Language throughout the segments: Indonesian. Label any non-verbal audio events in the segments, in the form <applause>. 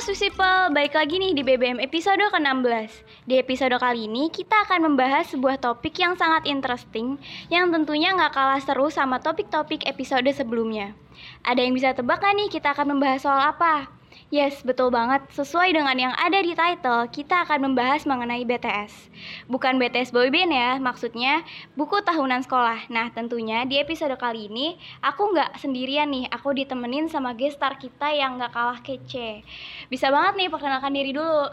Swiss People, balik lagi nih di BBM episode ke-16. Di episode kali ini kita akan membahas sebuah topik yang sangat interesting Yang tentunya nggak kalah seru sama topik-topik episode sebelumnya. Ada yang bisa tebak gak nih kita akan membahas soal apa? Yes, betul banget. Sesuai dengan yang ada di title, kita akan membahas mengenai BTS. Bukan BTS boyband ya, maksudnya buku tahunan sekolah. Nah, tentunya di episode kali ini, aku nggak sendirian nih. Aku ditemenin sama gestar kita yang nggak kalah kece. Bisa banget nih, perkenalkan diri dulu.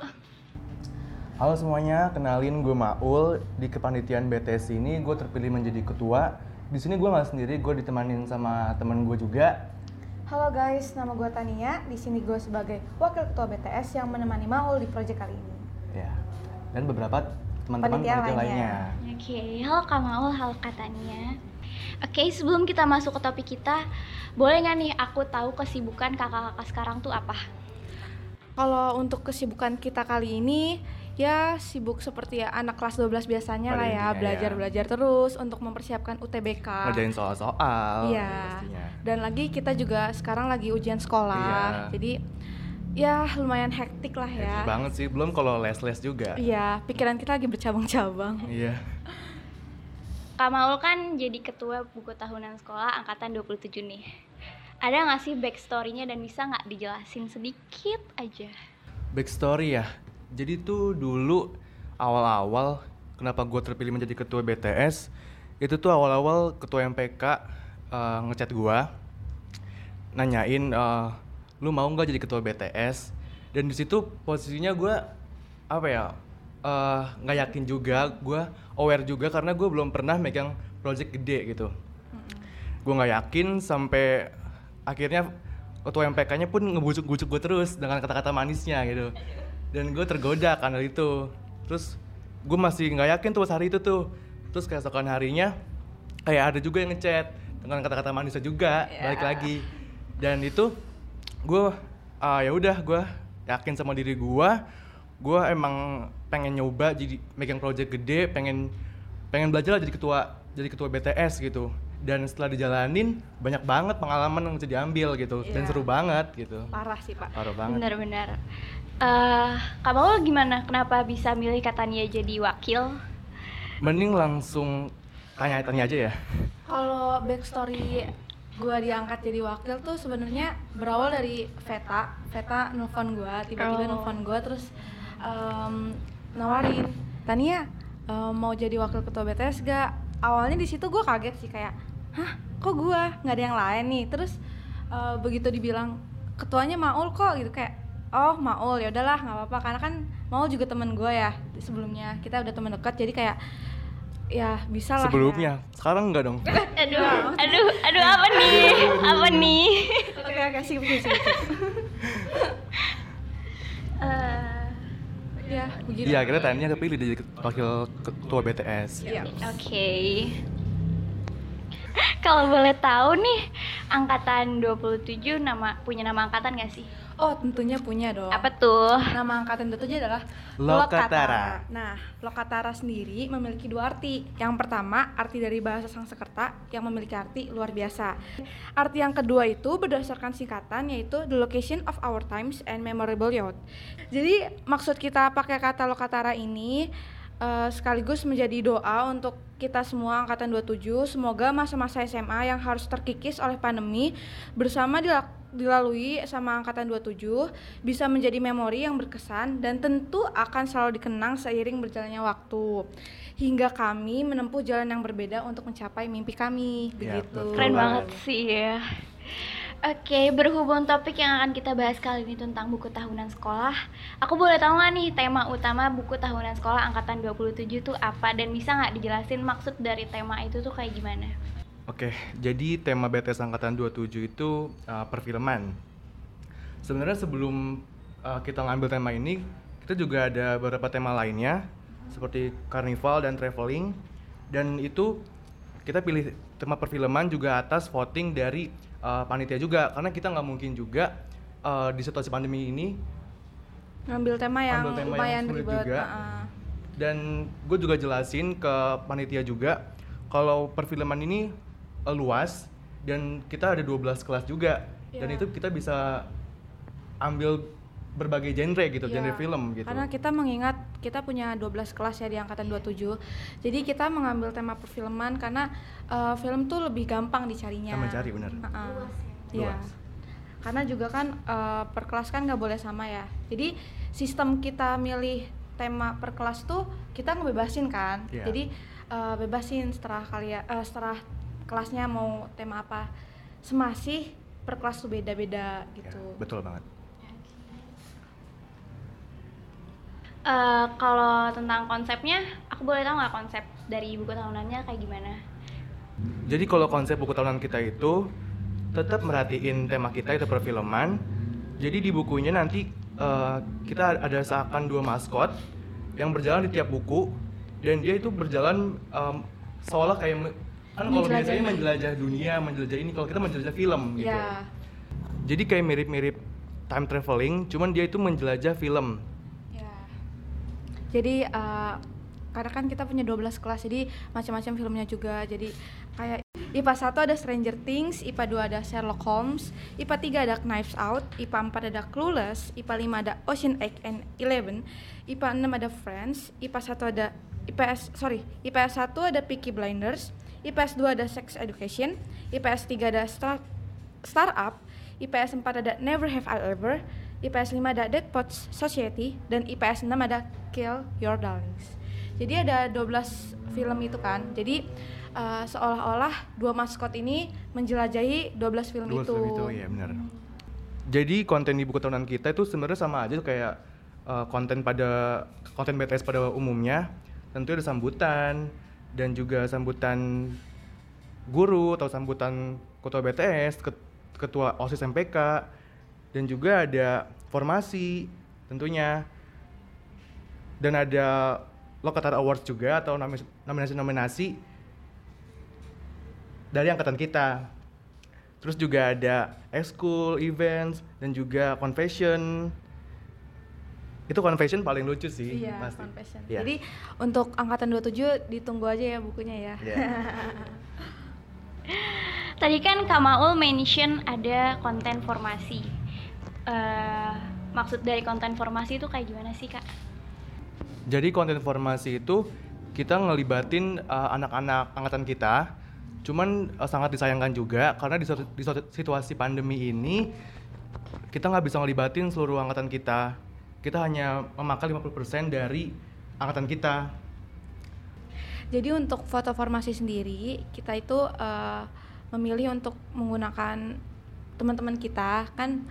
Halo semuanya, kenalin gue Maul. Di kepanitiaan BTS ini gue terpilih menjadi ketua. Di sini gue nggak sendiri, gue ditemanin sama temen gue juga. Halo guys, nama gue Tania. Di sini gue sebagai wakil ketua BTS yang menemani Maul di proyek kali ini. Ya, dan beberapa teman-teman Panitia panitia lainnya. lainnya. Oke, halo Kak Maul, halo Kak Tania. Oke, sebelum kita masuk ke topik kita, boleh nggak nih aku tahu kesibukan kakak-kakak sekarang tuh apa? Kalau untuk kesibukan kita kali ini, ya sibuk seperti ya anak kelas 12 biasanya Pada lah ya, intinya ya. belajar-belajar terus untuk mempersiapkan UTBK. Ngerjain soal-soal. Iya. pastinya. Dan lagi kita juga sekarang lagi ujian sekolah. Iya. Jadi ya lumayan hektik lah Hektik ya. banget sih, belum kalau les-les juga. Iya, pikiran kita lagi bercabang-cabang. Iya. Kak Maul kan jadi ketua buku tahunan sekolah angkatan 27 nih. Ada nggak sih backstory-nya dan bisa nggak dijelasin sedikit aja? Backstory ya. Jadi tuh dulu awal-awal kenapa gue terpilih menjadi ketua BTS itu tuh awal-awal ketua MPK eh, ngechat gue nanyain eh, lu mau nggak jadi ketua BTS dan di situ posisinya gue apa ya eh, nggak yakin juga gue aware juga karena gue belum pernah megang project gede gitu. Gue nggak yakin sampai akhirnya ketua MPK-nya pun ngebujuk-bujuk gue terus dengan kata-kata manisnya gitu dan gue tergoda karena itu. Terus gue masih nggak yakin tuh pas hari itu tuh. Terus keesokan harinya kayak ada juga yang ngechat dengan kata-kata manisnya juga balik lagi. Dan itu gue ah ya udah gue yakin sama diri gue. Gue emang pengen nyoba jadi megang project gede pengen pengen belajar lah jadi ketua jadi ketua BTS gitu dan setelah dijalanin banyak banget pengalaman yang bisa diambil gitu dan Iya. seru banget gitu Parah sih, Pak. parah banget Benar-benar. Eh, Kak Maul gimana? Kenapa bisa milih Katania jadi wakil? mending langsung tanya-tanya aja ya Kalau backstory gue diangkat jadi wakil tuh sebenarnya berawal dari Veta. Veta nelfon gue, tiba-tiba Oh. nelfon gue terus em, nawarin, Tania em, mau jadi wakil ketua BTS gak? Awalnya di situ gue kaget sih kayak, hah kok gue nggak ada yang lain nih? Terus eh, begitu dibilang ketuanya Maul kok gitu kayak, oh Maul ya udahlah nggak apa-apa karena kan Maul juga temen gue ya sebelumnya kita udah temen dekat jadi kayak ya bisa lah ya. sebelumnya sekarang enggak dong <laughs> Aduh, aduh, aduh apa nih? Apa nih? Oke oke sip. <laughs> Eh, Ya begitu. iya akhirnya Tania kepilih jadi wakil ketua BTS Iya. Oke. <laughs> Kalau boleh tahu nih, angkatan 27 nama punya nama angkatan gak sih? Oh tentunya punya dong. Apa tuh? Nama angkatan itu adalah Lokatara. Nah, Lokatara sendiri memiliki dua arti. Yang pertama, arti dari bahasa Sanskerta yang memiliki arti luar biasa. Arti yang kedua itu berdasarkan singkatan yaitu the location of our times and memorable youth. Jadi maksud kita pakai kata Lokatara ini eh, sekaligus menjadi doa untuk kita semua angkatan 27 semoga masa-masa SMA yang harus terkikis oleh pandemi bersama dilak- dilalui sama angkatan 27 bisa menjadi memori yang berkesan dan tentu akan selalu dikenang seiring berjalannya waktu. Hingga kami menempuh jalan yang berbeda untuk mencapai mimpi kami. Ya, begitu. betul Keren banget. sih ya. Oke, berhubung topik yang akan kita bahas kali ini tentang buku tahunan sekolah, aku boleh tahu nggak nih tema utama buku tahunan sekolah angkatan 27 itu apa dan bisa nggak dijelasin maksud dari tema itu tuh kayak gimana? Oke, jadi tema BTS angkatan 27 itu uh, perfilman. Sebenarnya sebelum uh, kita ngambil tema ini, kita juga ada beberapa tema lainnya seperti karnival dan traveling. Dan itu kita pilih tema perfilman juga atas voting dari uh, panitia juga karena kita nggak mungkin juga uh, di situasi pandemi ini ngambil tema yang Ambil tema yang lumayan sulit ribet juga. ah. dan gue juga jelasin ke panitia juga kalau perfilman ini eh, luas dan kita ada 12 kelas juga dan Iya. itu kita bisa ambil berbagai genre gitu, Iya, genre film gitu. Karena kita mengingat kita punya 12 kelas ya di angkatan 27. Jadi kita mengambil tema perfilman karena eh, film tuh lebih gampang dicarinya. Kita mencari, benar. Heeh. Luas Iya. Luas. Karena juga kan eh, per kelas kan nggak boleh sama ya. Jadi sistem kita milih tema per kelas tuh kita ngebebasin kan. Iya. Jadi eh, bebasin setelah kalian eh, setelah kelasnya mau tema apa. Semasih per kelas tuh beda-beda Ya, gitu. betul banget. Eh, kalau tentang konsepnya, aku boleh tahu nggak konsep dari buku tahunannya kayak gimana? Jadi kalau konsep buku tahunan kita itu tetap merhatiin tema kita itu perfilman. Jadi di bukunya nanti eh, kita ada seakan dua maskot yang berjalan di tiap buku dan dia itu berjalan em, seolah kayak me- kan kalau biasanya menjelajah dunia, menjelajah ini, kalau kita menjelajah film gitu. Ya. Jadi kayak mirip-mirip time traveling, cuman dia itu menjelajah film. Ya. Jadi eh, karena kan kita punya 12 kelas jadi macam-macam filmnya juga. Jadi kayak IPA 1 ada Stranger Things, IPA 2 ada Sherlock Holmes, IPA 3 ada Knives Out, IPA 4 ada Clueless, IPA 5 ada Ocean 8 and 11, IPA 6 ada Friends, IPA 1 ada IPS sorry, IPS 1 ada Peaky Blinders, IPS 2 ada Sex Education, IPS 3 ada Start Startup, IPS 4 ada Never Have I Ever, IPS 5 ada Dead Poets Society, dan IPS 6 ada Kill Your Darlings. Jadi ada 12 film itu kan. Jadi eh, seolah-olah dua maskot ini menjelajahi 12 film Dua itu. film itu, ya benar. Jadi konten di buku tahunan kita itu sebenarnya sama aja kayak uh, konten pada konten BTS pada umumnya. Tentu ada sambutan dan juga sambutan guru atau sambutan ketua BTS, ket- ketua OSIS MPK dan juga ada formasi tentunya. Dan ada Lokatar Awards juga atau nomi- nominasi-nominasi dari angkatan kita. Terus juga ada ekskul, events, dan juga confession. Itu confession paling lucu sih, Iya, pasti. Confession. Iya. Jadi untuk angkatan 27 ditunggu aja ya bukunya ya. Iya. <laughs> Tadi kan Kak Maul mention ada konten formasi. Eh, maksud dari konten formasi itu kayak gimana sih kak? Jadi konten formasi itu kita ngelibatin uh, anak-anak angkatan kita. Cuman uh, sangat disayangkan juga karena di, di situasi pandemi ini kita nggak bisa ngelibatin seluruh angkatan kita. Kita hanya memakai 50% dari angkatan kita. Jadi untuk foto formasi sendiri kita itu eh, memilih untuk menggunakan teman-teman kita kan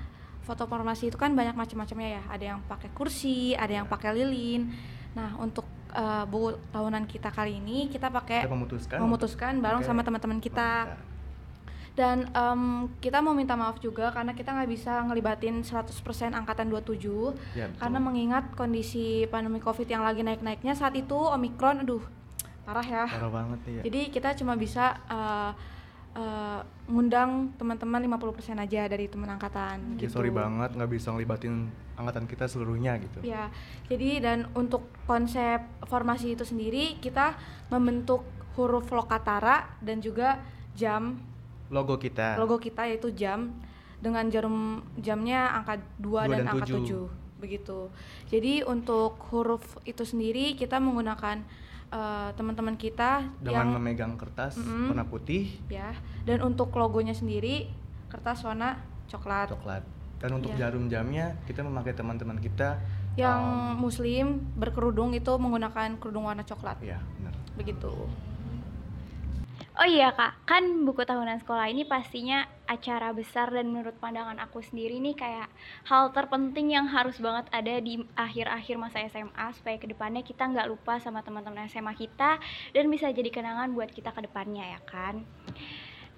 foto formasi itu kan banyak macam-macamnya ya. Ada yang pakai kursi, ada yang pakai lilin. Nah untuk eh, buku tahunan kita kali ini kita pakai Kita memutuskan. memutuskan bareng pakai sama teman-teman kita. Dan em, kita mau minta maaf juga karena kita nggak bisa ngelibatin 100% angkatan 27 Ya, betul. karena mengingat kondisi pandemi Covid yang lagi naik-naiknya saat itu Omikron aduh parah ya. Parah banget ya. Jadi kita cuma bisa eh, eh, ngundang teman-teman 50% aja dari teman angkatan Ya, gitu. sorry banget nggak bisa ngelibatin angkatan kita seluruhnya gitu. Ya, jadi dan untuk konsep formasi itu sendiri kita membentuk huruf lokatara dan juga jam Logo kita. logo kita yaitu jam dengan jarum jamnya angka 2 Dua dan, dan angka tujuh. 7 begitu. Jadi untuk huruf itu sendiri kita menggunakan eh, teman-teman kita dengan yang memegang kertas Mm-mm. warna putih, ya dan untuk logonya sendiri kertas warna coklat. coklat. Dan untuk Iya. jarum jamnya kita memakai teman-teman kita Yang um, muslim berkerudung itu menggunakan kerudung warna coklat. ya benar. Begitu. Oh iya kak, kan buku tahunan sekolah ini pastinya acara besar dan menurut pandangan aku sendiri nih kayak hal terpenting yang harus banget ada di akhir-akhir masa SMA supaya ke depannya kita nggak lupa sama teman-teman SMA kita dan bisa jadi kenangan buat kita ke depannya ya kan.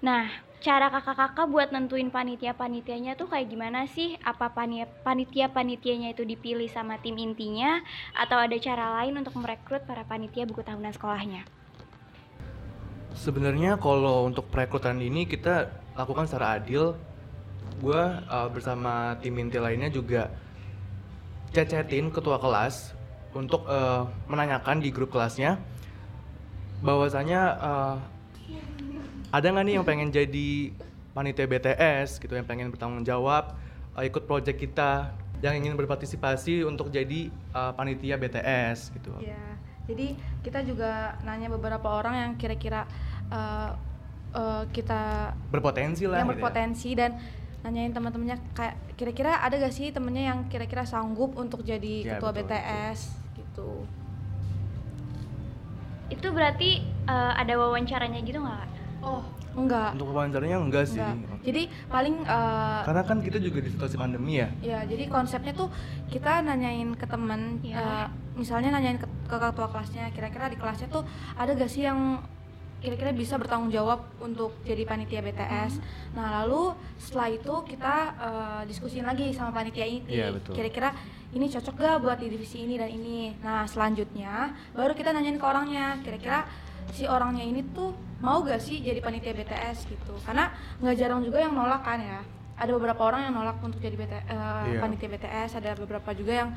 Nah, cara kakak-kakak buat nentuin panitia-panitianya tuh kayak gimana sih? Apa pani- panitia-panitianya itu dipilih sama tim intinya atau ada cara lain untuk merekrut para panitia buku tahunan sekolahnya? Sebenarnya kalau untuk perekrutan ini kita lakukan secara adil. Gua uh, bersama tim inti lainnya juga cecetin ketua kelas untuk uh, menanyakan di grup kelasnya bahwasanya uh, ada nggak nih yang pengen jadi panitia BTS gitu yang pengen bertanggung jawab uh, ikut project kita yang ingin berpartisipasi untuk jadi uh, panitia BTS gitu. Iya. Jadi kita juga nanya beberapa orang yang kira-kira uh, uh, kita Berpotensi lah. yang gitu ya. berpotensi dan nanyain teman-temannya kayak kira-kira ada gak sih temennya yang kira-kira sanggup untuk jadi Ya, ketua betul, BTS gitu. Itu berarti eh, ada wawancaranya gitu nggak? Oh, enggak. Untuk wawancaranya enggak sih. Enggak. Jadi paling uh, Karena kan kita juga di situasi pandemi ya. Ya, jadi konsepnya tuh kita nanyain ke temen, Iya. eh, misalnya nanyain ke, ke ketua kelasnya, kira-kira di kelasnya tuh ada gak sih yang kira-kira bisa bertanggung jawab untuk jadi panitia BTS. Nah, lalu setelah itu kita eh, diskusiin lagi sama panitia ini, Iya, betul. kira-kira ini cocok gak buat di divisi ini dan ini. Nah, selanjutnya baru kita nanyain ke orangnya, kira-kira si orangnya ini tuh mau gak sih jadi panitia BTS gitu. Karena nggak jarang juga yang nolak kan ya. Ada beberapa orang yang nolak untuk jadi BT, eh, Iya. panitia BTS, ada beberapa juga yang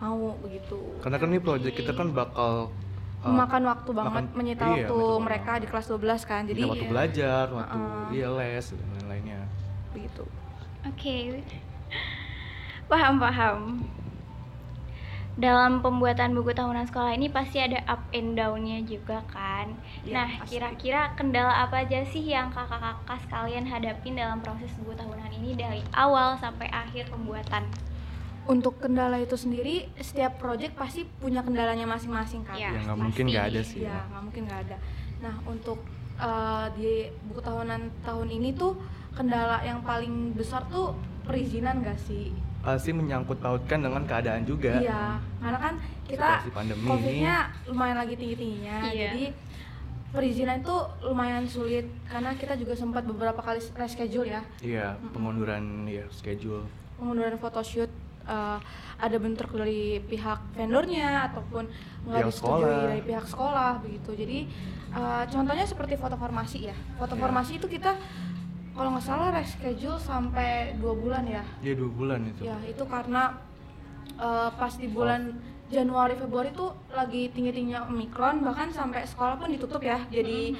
mau begitu. Karena kan ini project kita kan bakal uh, Memakan waktu banget, makan- menyita iya, waktu mereka di kelas 12 kan. Jadi Jadi waktu ya, belajar, waktu Heeh. iya les dan lain-lainnya. begitu. Oke. Paham, paham. Dalam pembuatan buku tahunan sekolah ini pasti ada up and down-nya juga kan. Iya, nah, pasti. kira-kira kendala apa aja sih yang kakak-kakak sekalian hadapin dalam proses buku tahunan ini dari awal sampai akhir pembuatan? Untuk kendala itu sendiri, setiap project pasti punya kendalanya masing-masing kan. Iya, Ya nggak mungkin pasti. nggak ada sih. Iya, nggak mungkin nggak ada. Nah, untuk eh, di buku tahunan tahun ini tuh kendala yang paling besar tuh perizinan gak sih? Pasti menyangkut pautkan dengan keadaan juga. Iya, karena kan kita COVID-nya lumayan lagi tinggi-tingginya. Iya. Jadi perizinan itu lumayan sulit karena kita juga sempat beberapa kali reschedule ya. Iya, pengunduran ya schedule. pengunduran photoshoot eh, ada bentrok dari pihak vendornya ataupun nggak disetujui sekolah. dari pihak sekolah begitu. Jadi eh, contohnya seperti foto formasi ya. Foto Iya. formasi itu kita kalau nggak salah reschedule sampai dua bulan ya. Iya dua bulan itu. ya itu karena eh, pas di bulan Januari Februari itu lagi tinggi tingginya omikron bahkan sampai sekolah pun ditutup ya. Jadi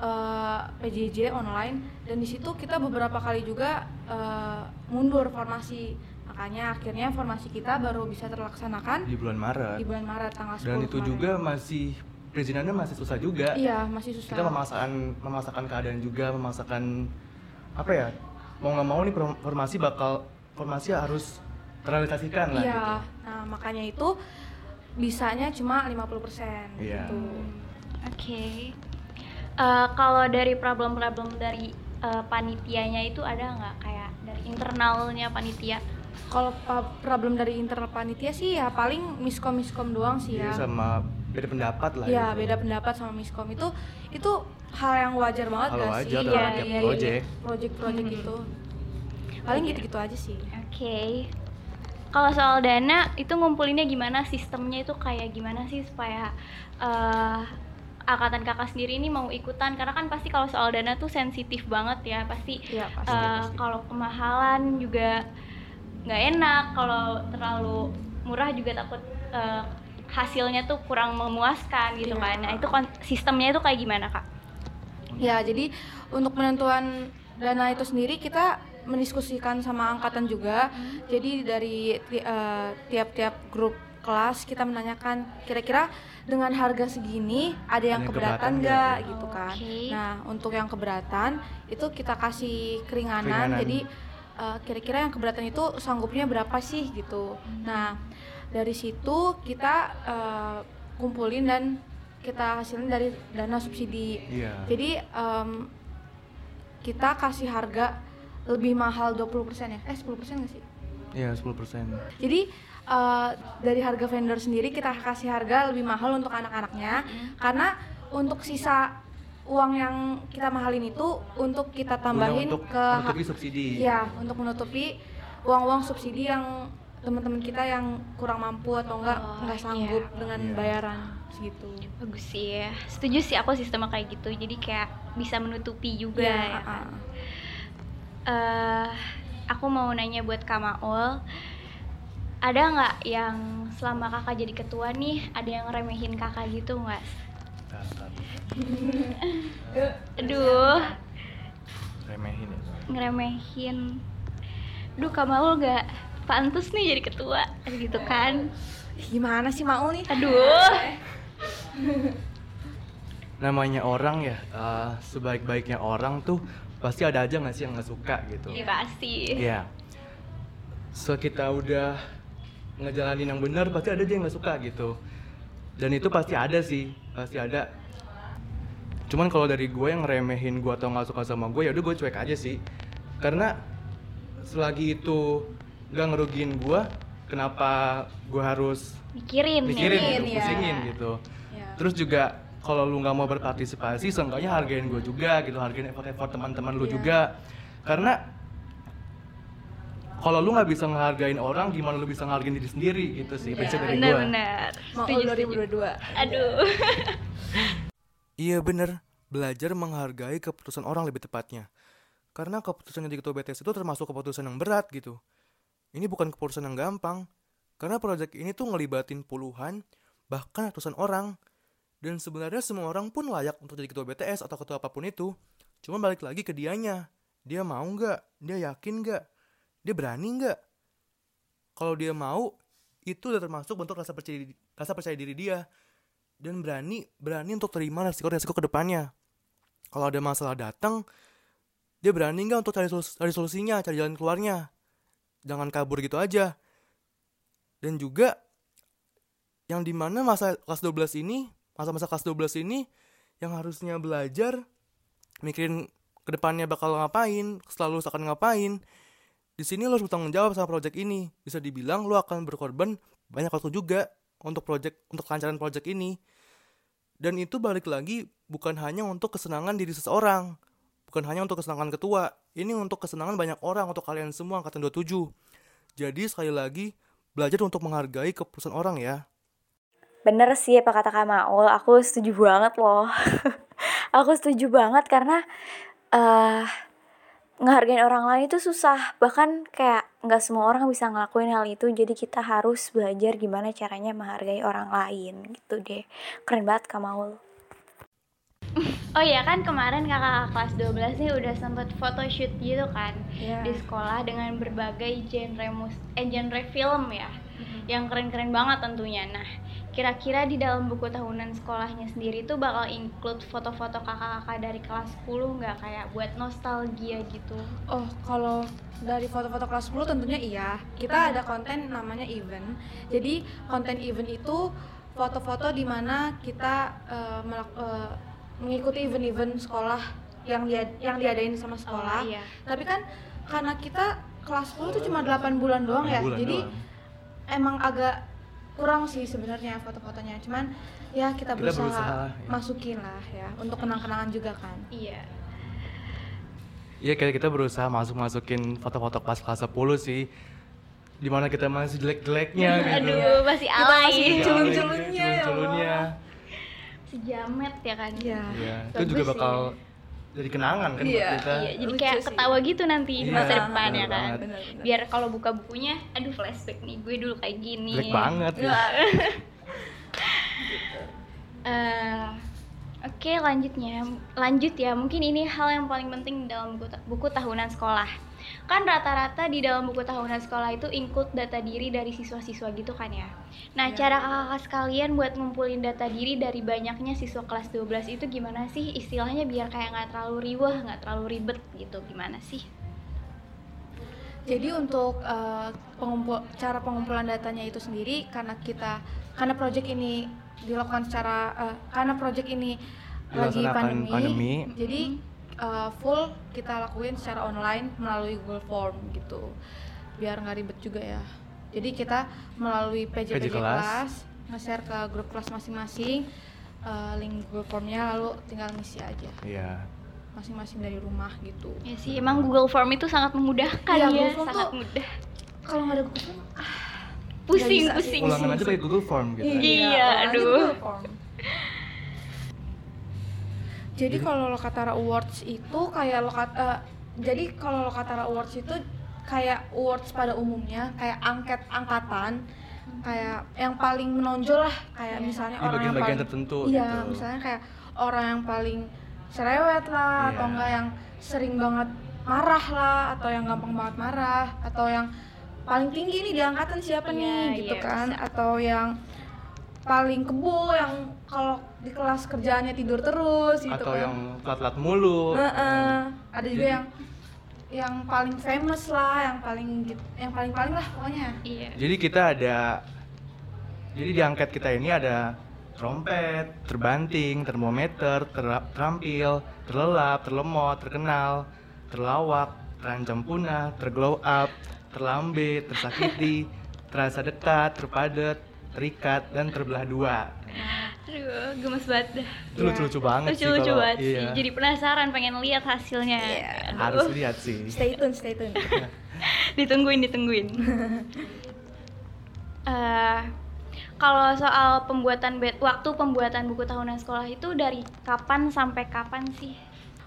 eh, PJJ online. Dan di situ kita beberapa kali juga eh, mundur formasi makanya akhirnya formasi kita baru bisa terlaksanakan Di bulan Maret. di bulan Maret tanggal 10 Dan itu kemarin. juga masih perizinannya masih susah juga. iya masih susah Kita memaksakan memaksakan keadaan juga, memaksakan apa ya? Mau nggak mau nih formasi bakal formasi harus terrealisasikan lah iya gitu. nah makanya itu bisanya cuma 50% Iya. gitu Oke. Eh, kalau dari problem-problem dari eh, panitianya itu ada nggak kayak dari internalnya panitia? Kalau pa- problem dari internal panitia sih ya paling miskom miskom doang sih Jadi ya. sama beda pendapat lah Iya gitu. beda pendapat sama miskom itu itu hal yang wajar banget Hal gak wajar sih? dalam Iya, tiap iya, iya. project. Project-project Hmm. itu paling gitu-gitu aja sih. Oke. Kalau soal dana itu ngumpulinnya gimana? Sistemnya itu kayak gimana sih supaya eh, angkatan kakak sendiri ini mau ikutan? Karena kan pasti kalau soal dana tuh sensitif banget ya. Pasti Iya pasti. eh, pasti. kalau kemahalan juga nggak enak. Kalau terlalu murah juga takut eh, hasilnya tuh kurang memuaskan gitu Iya. kan. Nah itu kon- sistemnya itu kayak gimana kak? Ya jadi untuk penentuan dana itu sendiri kita mendiskusikan sama angkatan juga. Jadi dari eh, tiap-tiap grup kelas kita menanyakan kira-kira dengan harga segini ada yang yang keberatan keberatan nggak nggak, gitu kan. Oke. Nah untuk yang keberatan itu kita kasih keringanan. Keringanan. Jadi eh, kira-kira yang keberatan itu sanggupnya berapa sih gitu. Nah dari situ kita eh, kumpulin dan kita hasilin dari dana subsidi. Iya. Jadi em, kita kasih harga lebih mahal 20% ya? Eh 10% nggak sih? Iya 10%. Jadi eh, dari harga vendor sendiri kita kasih harga lebih mahal untuk anak-anaknya karena untuk sisa uang yang kita mahalin itu untuk kita tambahin untuk ke menutupi subsidi. ya untuk menutupi uang-uang subsidi yang teman-teman kita yang kurang mampu atau enggak Oh, enggak iya. sanggup dengan Iya. bayaran segitu. Bagus sih ya. Setuju sih aku sistemnya kayak gitu. Jadi kayak bisa menutupi juga Iya, ya kan. ah. eh aku mau nanya buat Kak Maul ada nggak yang selama kakak jadi ketua nih ada yang remehin kakak gitu nggak? Aduh Remehin ya. ngeremehin. Duh Kak Maul nggak pantas nih jadi ketua gitu kan Gimana sih Maul nih? aduh namanya orang ya eh, sebaik-baiknya orang tuh pasti ada aja nggak sih yang nggak suka gitu Iya pasti Iya. So kita udah ngejalanin yang benar pasti ada aja yang nggak suka gitu. Dan itu pasti ada sih, pasti ada. Cuman kalau dari gue yang ngeremehin gue atau nggak suka sama gue ya udah gue cuek aja sih. Karena selagi itu nggak ngerugiin gue, kenapa gue harus mikirin mikirin ya. gitu, ya. pusingin gitu. Ya. Terus juga kalau lu nggak mau berpartisipasi, seenggaknya hargain gue juga gitu, hargain effort-effort teman-teman lu Iya. juga. Karena kalau lu nggak bisa ngehargain orang, gimana lu bisa ngehargain diri sendiri gitu sih, prinsip dari gue. benar-benar Maul setuju setuju 2022. aduh <laughs> Iya bener, belajar menghargai keputusan orang lebih tepatnya. Karena keputusan jadi ketua BTS itu termasuk keputusan yang berat gitu. Ini bukan keputusan yang gampang. Karena proyek ini tuh ngelibatin puluhan, bahkan ratusan orang. Dan sebenarnya semua orang pun layak untuk jadi ketua BTS atau ketua apa pun itu. Cuma balik lagi ke dianya. Dia mau nggak? Dia yakin nggak? Dia berani nggak? Kalau dia mau, itu udah termasuk bentuk rasa percaya, rasa percaya diri dia dan berani berani untuk terima resiko-resiko ke depannya. Kalau ada masalah datang, dia berani nggak untuk cari, solus- cari solusinya, cari jalan keluarnya. Jangan kabur gitu aja. Dan juga yang di mana masa kelas 12 ini, masa-masa kelas 12 ini yang harusnya belajar, mikirin ke depannya bakal ngapain, selalu akan ngapain. Di sini lo harus bertanggung jawab sama project ini. Bisa dibilang lo akan berkorban banyak waktu juga untuk project untuk kelancaran project ini. Dan itu balik lagi bukan hanya untuk kesenangan diri seseorang, bukan hanya untuk kesenangan ketua. Ini untuk kesenangan banyak orang untuk kalian semua angkatan 27. Jadi sekali lagi belajar untuk menghargai keputusan orang ya. Bener sih apa kata Kak Maul, aku setuju banget loh. <laughs> aku setuju banget karena eh ngehargain orang lain itu susah. Bahkan kayak nggak semua orang bisa ngelakuin hal itu. Jadi kita harus belajar gimana caranya menghargai orang lain gitu deh. Keren banget Kak Maul. <laughs> oh iya kan kemarin kakak kelas 12 nih udah sempet photoshoot gitu kan Iya. di sekolah dengan berbagai genre mus eh genre film ya yang keren-keren banget tentunya nah kira-kira di dalam buku tahunan sekolahnya sendiri tuh bakal include foto-foto kakak-kakak dari kelas 10 nggak kayak buat nostalgia gitu Oh, kalau dari foto-foto kelas 10 tentunya iya. Kita ada konten namanya event. Jadi, konten event itu foto-foto di mana kita melak- eh, mengikuti event-event sekolah yang dia yang diadain sama sekolah. Oh, iya. Tapi kan karena kita kelas 10 itu cuma 8 bulan doang ya. Bulan Jadi doang. emang agak kurang sih sebenarnya foto-fotonya. Cuman ya kita, Kita berusaha, berusaha, ya. masukin lah ya untuk kenang-kenangan juga kan. iya Iya kayak kita berusaha masuk-masukin foto-foto kelas kelas 10 sih. Di mana kita masih jelek-jeleknya <laughs> gitu. aduh masih alay masih Iya, culun-culunnya ya culun-culunnya. sejamet ya kan Iya. Iya, itu juga sih. Jadi kenangan kan Iya, buat kita. Iya, jadi Lucu kayak sih. ketawa gitu nanti di Iya, masa depan ya bener kan. banget. Bener-bener. Biar kalau buka bukunya, aduh flashback nih, gue dulu kayak gini. Jelek banget ya. <laughs> Eh, Oke, lanjutnya. Lanjut ya, mungkin ini hal yang paling penting dalam buku, buku tahunan sekolah. Kan rata-rata di dalam buku tahunan sekolah itu include data diri dari siswa-siswa gitu kan ya. Nah, Iya. cara kakak sekalian buat ngumpulin data diri dari banyaknya siswa kelas 12 itu gimana sih? Istilahnya biar kayak nggak terlalu riwah, nggak terlalu ribet gitu. Gimana sih? Jadi untuk eh, pengumpul cara pengumpulan datanya itu sendiri karena kita karena project ini dilakukan secara eh, karena project ini lagi pandemi, pandemi. jadi eh, full kita lakuin secara online melalui Google Form gitu biar nggak ribet juga ya. Jadi kita melalui PJ, PJ PJ kelas. kelas nge-share ke grup kelas masing-masing eh, link Google Formnya lalu tinggal ngisi aja Iya. masing-masing dari rumah gitu. Ya sih, emang Google Form itu sangat memudahkan Iya, ya, Google Form sangat tuh- mudah. Kalau nggak ada Google Form, Pusing, bisa sih. pusing. Ulangan aja pakai Google Form gitu. Iya, orangnya aduh. Jadi kalau Lokatara Awards itu kayak lokat eh, jadi kalau Lokatara Awards itu kayak awards pada umumnya kayak angket angkatan kayak yang paling menonjol lah kayak Iya. misalnya Di orang yang paling tertentu iya gitu. misalnya kayak orang yang paling cerewet lah atau Iya. enggak yang sering banget marah lah atau yang gampang banget marah atau yang paling tinggi nih di angkatan siapa Iya, nih gitu iya, kan bisa. atau yang paling kebo yang kalau di kelas kerjaannya tidur terus gitu atau kan. yang telat-telat mulu. Heeh. ada juga Jadi- yang yang paling famous lah yang paling gitu yang paling paling lah pokoknya. Iya. jadi kita ada jadi di angket kita ini ada trompet, terbanting, termometer, ter- terampil, terlelap, terlemot, terkenal, terlawak, terancam punah, terglow up, terlambe, tersakiti, <laughs> terasa dekat, terpadat, terikat, dan terbelah dua. Aduh, gemes banget dah. Itu lucu-lucu banget sih Lucu-lucu kalau- banget sih. iya. Jadi penasaran pengen lihat hasilnya. Aduh. harus lihat sih. <laughs> stay tune stay tune <laughs> ditungguin ditungguin <laughs> Eh, kalau soal pembuatan waktu pembuatan buku tahunan sekolah itu dari kapan sampai kapan sih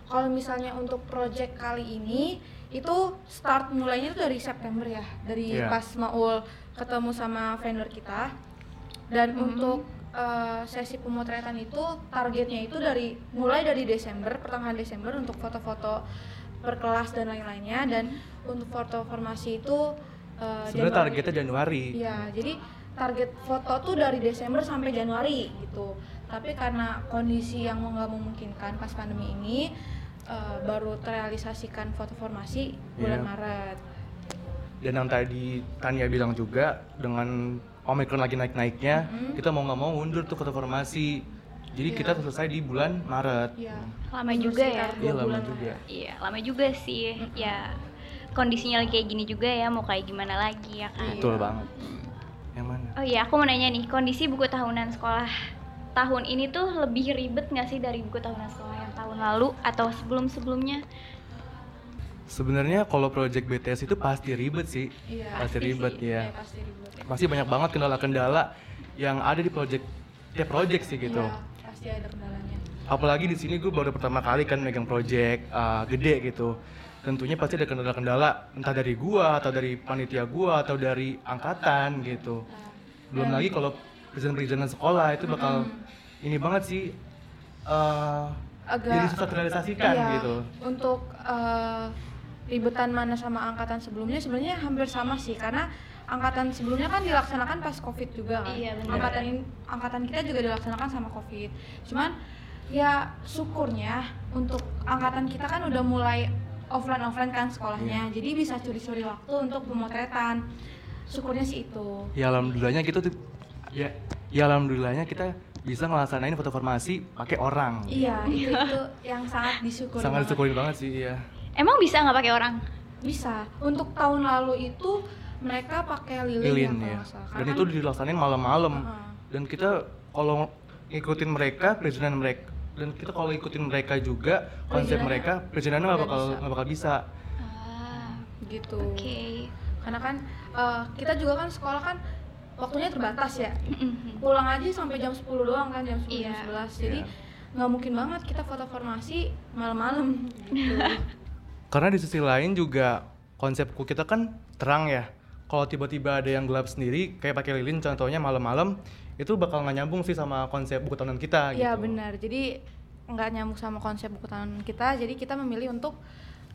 kalau misalnya untuk project kali ini itu start mulainya itu dari September ya dari Iya. pas Maul ketemu sama vendor kita dan Mhm. untuk eh, sesi pemotretan itu targetnya itu dari mulai dari Desember pertengahan Desember untuk foto-foto per kelas dan lain-lainnya dan untuk foto formasi itu eh, Sebenarnya Januari. targetnya Januari. Iya, jadi target foto tuh dari Desember sampai Januari gitu. Tapi karena kondisi yang nggak memungkinkan pas pandemi ini eh, baru terrealisasikan foto formasi bulan Iya. Maret. Dan yang tadi Tania bilang juga dengan Omicron lagi naik-naiknya, Mhm. kita mau nggak mau mundur tuh foto formasi. Jadi Iya. kita selesai di bulan Maret. Iya. lama juga ya Iya lama juga. ya. iya lama juga sih ya kondisinya lagi kayak gini juga ya mau kayak gimana lagi ya kan Betul banget. Yang mana? oh iya aku mau nanya nih kondisi buku tahunan sekolah tahun ini tuh lebih ribet nggak sih dari buku tahunan sekolah yang tahun lalu atau sebelum sebelumnya Sebenarnya kalau project BTS itu pasti ribet sih. Iya, pasti pasti ribet sih. ya. Iya, pasti ribet. Pasti banyak banget kendala-kendala yang ada di project tiap project sih gitu. Iya, pasti ada kendalanya. Apalagi di sini gue baru pertama kali kan megang project uh, gede gitu. Tentunya pasti ada kendala-kendala entah dari gua atau dari panitia gua atau dari angkatan gitu. Belum lagi kalau perizinan-perizinan sekolah itu bakal ini banget sih uh, Agak- jadi susah terrealisasikan Iya, gitu. Untuk eh, ribetan mana sama angkatan sebelumnya sebenarnya hampir sama sih karena angkatan sebelumnya kan dilaksanakan pas covid juga kan. Iya, benar. Angkatan angkatan kita juga dilaksanakan sama covid. Cuman ya syukurnya untuk angkatan kita kan udah mulai offline offline kan sekolahnya, Iya. jadi bisa curi-curi waktu untuk pemotretan. Syukurnya sih itu. Ya alhamdulillahnya gitu tuh ya ya alhamdulillahnya kita bisa ngelaksanain foto formasi pakai orang. Iya, itu itu yang sangat disyukuri. Sangat banget. disyukurin banget sih iya. Emang bisa nggak pakai orang Bisa. Untuk tahun lalu itu mereka pakai lilin, Lilin ya, kalau ya. Dan itu dilaksanain malam-malam. Heeh. Dan kita kalau ngikutin mereka, perizinan mereka dan kita kalau ikutin mereka juga konsep Perizinannya mereka perizinannya nggak bakal bisa. nggak bakal bisa. ah gitu. oke Karena kan eh, kita juga kan sekolah kan waktunya terbatas ya. Pulang aja sampai jam 10 doang kan, jam 10 Iya. jam 11. Jadi Iya. nggak mungkin banget kita foto formasi malam-malam gitu. <laughs> Karena di sisi lain juga konsepku kita kan terang ya. Kalau tiba-tiba ada yang gelap sendiri, kayak pakai lilin contohnya malam-malam, itu bakal nggak nyambung sih sama konsep buku tahunan kita Iya gitu. benar. Jadi nggak nyambung sama konsep buku tahunan kita. Jadi kita memilih untuk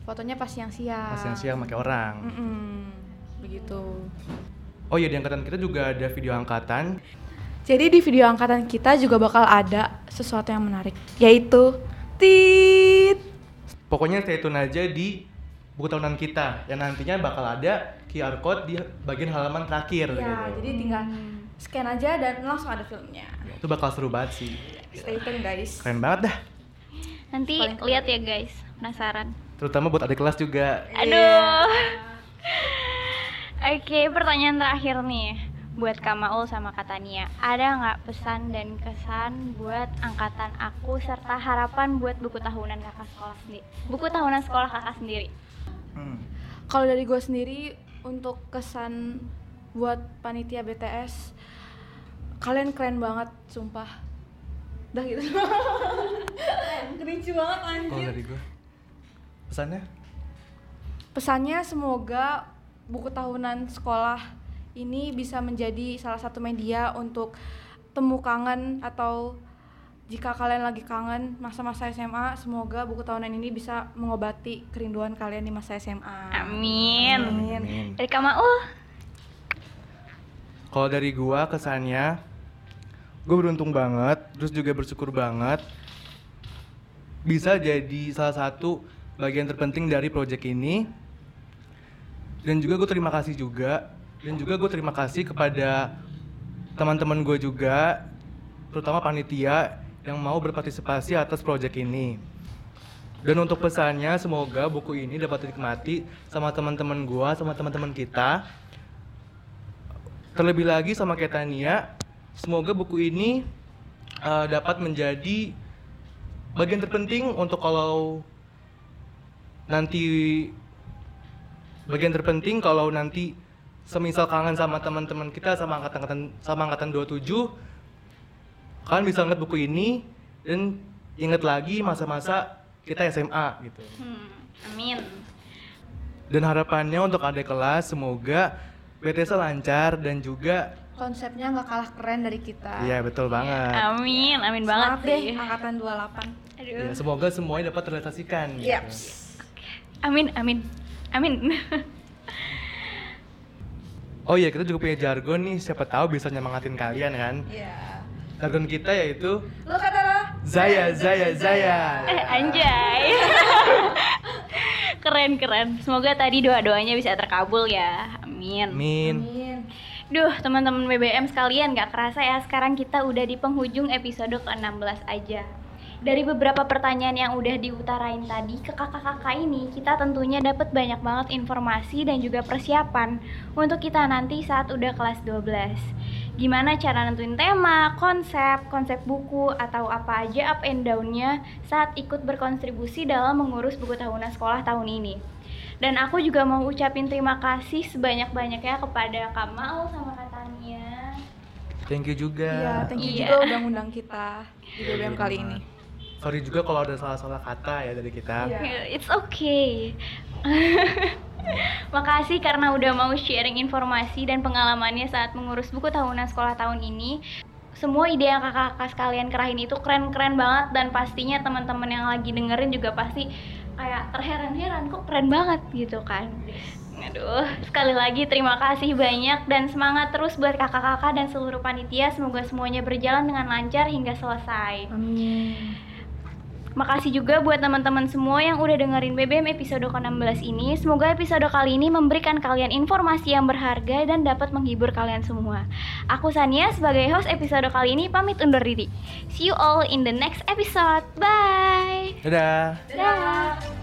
fotonya pas siang-siang. Pas siang-siang pakai orang. Mm-mm. Begitu. Oh iya di angkatan kita juga ada video angkatan. Jadi di video angkatan kita juga bakal ada sesuatu yang menarik, yaitu tit. Pokoknya stay tune aja di buku tahunan kita yang nantinya bakal ada QR code di bagian halaman terakhir Ya, gitu. jadi tinggal scan aja dan langsung ada filmnya. Itu bakal seru banget sih. Stay tune guys. Keren banget dah. nanti lihat ya guys penasaran Terutama buat adik kelas juga. Aduh. <laughs> Oke, pertanyaan terakhir nih buat Kamaul sama Katania. Ada nggak pesan dan kesan buat angkatan aku serta harapan buat buku tahunan kakak sekolah sendiri? Buku tahunan sekolah kakak sendiri. Hmm. Kalau dari gue sendiri untuk kesan buat panitia BTS kalian keren banget, sumpah. Dah gitu. Kerinci banget Kalau anjir. dari gue pesannya Pesannya semoga buku tahunan sekolah ini bisa menjadi salah satu media untuk temu kangen atau jika kalian lagi kangen masa-masa SMA, semoga buku tahunan ini bisa mengobati kerinduan kalian di masa SMA. Amin. Amin. Amin. Dari Kalau dari gua kesannya gue beruntung banget, terus juga bersyukur banget bisa jadi salah satu bagian terpenting dari project ini. Dan juga gue terima kasih juga dan juga gue terima kasih kepada teman-teman gue juga terutama panitia yang mau berpartisipasi atas project ini. Dan untuk pesannya semoga buku ini dapat dinikmati sama teman-teman gua, sama teman-teman kita. Terlebih lagi sama kayak Tania, semoga buku ini uh, dapat menjadi bagian terpenting untuk kalau nanti bagian terpenting kalau nanti semisal kangen sama teman-teman kita sama angkatan sama angkatan 27 kalian bisa ngeliat buku ini dan inget lagi masa-masa kita SMA gitu. Hmm, amin. Dan harapannya untuk adik kelas semoga BTS lancar dan juga Konsepnya nggak kalah keren dari kita. Iya betul banget. Amin, amin banget Semangat deh sih. angkatan 28. Aduh. Ya, semoga semuanya dapat terrealisasikan. gitu. Yaps. Amin, amin. Amin. <laughs> Oh iya kita juga punya jargon nih, siapa tahu bisa nyemangatin kalian kan. Iya. Jargon kita yaitu Lo kata lo? Zaya Zaya Zaya. eh, anjay. <laughs> keren, keren. Semoga tadi doa-doanya bisa terkabul ya. Amin. Amin. Amin. Duh, teman-teman BBM sekalian, gak kerasa ya sekarang kita udah di penghujung episode ke-16 aja. Dari beberapa pertanyaan yang udah diutarain tadi ke kakak-kakak ini, kita tentunya dapat banyak banget informasi dan juga persiapan untuk kita nanti saat udah kelas 12. Gimana cara nentuin tema, konsep, konsep buku, atau apa aja up and down-nya saat ikut berkontribusi dalam mengurus buku tahunan sekolah tahun ini. Dan aku juga mau ucapin terima kasih sebanyak-banyaknya kepada Kak Mau sama Kak Tania. Thank you juga. Iya, thank you Iya. juga udah ngundang kita di BBM kali ini. Sorry juga kalau ada salah-salah kata ya dari kita. Iya. It's okay. <laughs> Makasih karena udah mau sharing informasi dan pengalamannya saat mengurus buku tahunan sekolah tahun ini. Semua ide yang kakak-kakak sekalian kerahin itu keren-keren banget dan pastinya teman-teman yang lagi dengerin juga pasti kayak terheran-heran kok keren banget gitu kan. Aduh, sekali lagi terima kasih banyak dan semangat terus buat kakak-kakak dan seluruh panitia. Semoga semuanya berjalan dengan lancar hingga selesai. Amin. Makasih juga buat teman-teman semua yang udah dengerin BBM episode ke-16 ini. Semoga episode kali ini memberikan kalian informasi yang berharga dan dapat menghibur kalian semua. Aku Sania sebagai host episode kali ini pamit undur diri. See you all in the next episode. Bye. Dadah. Dadah.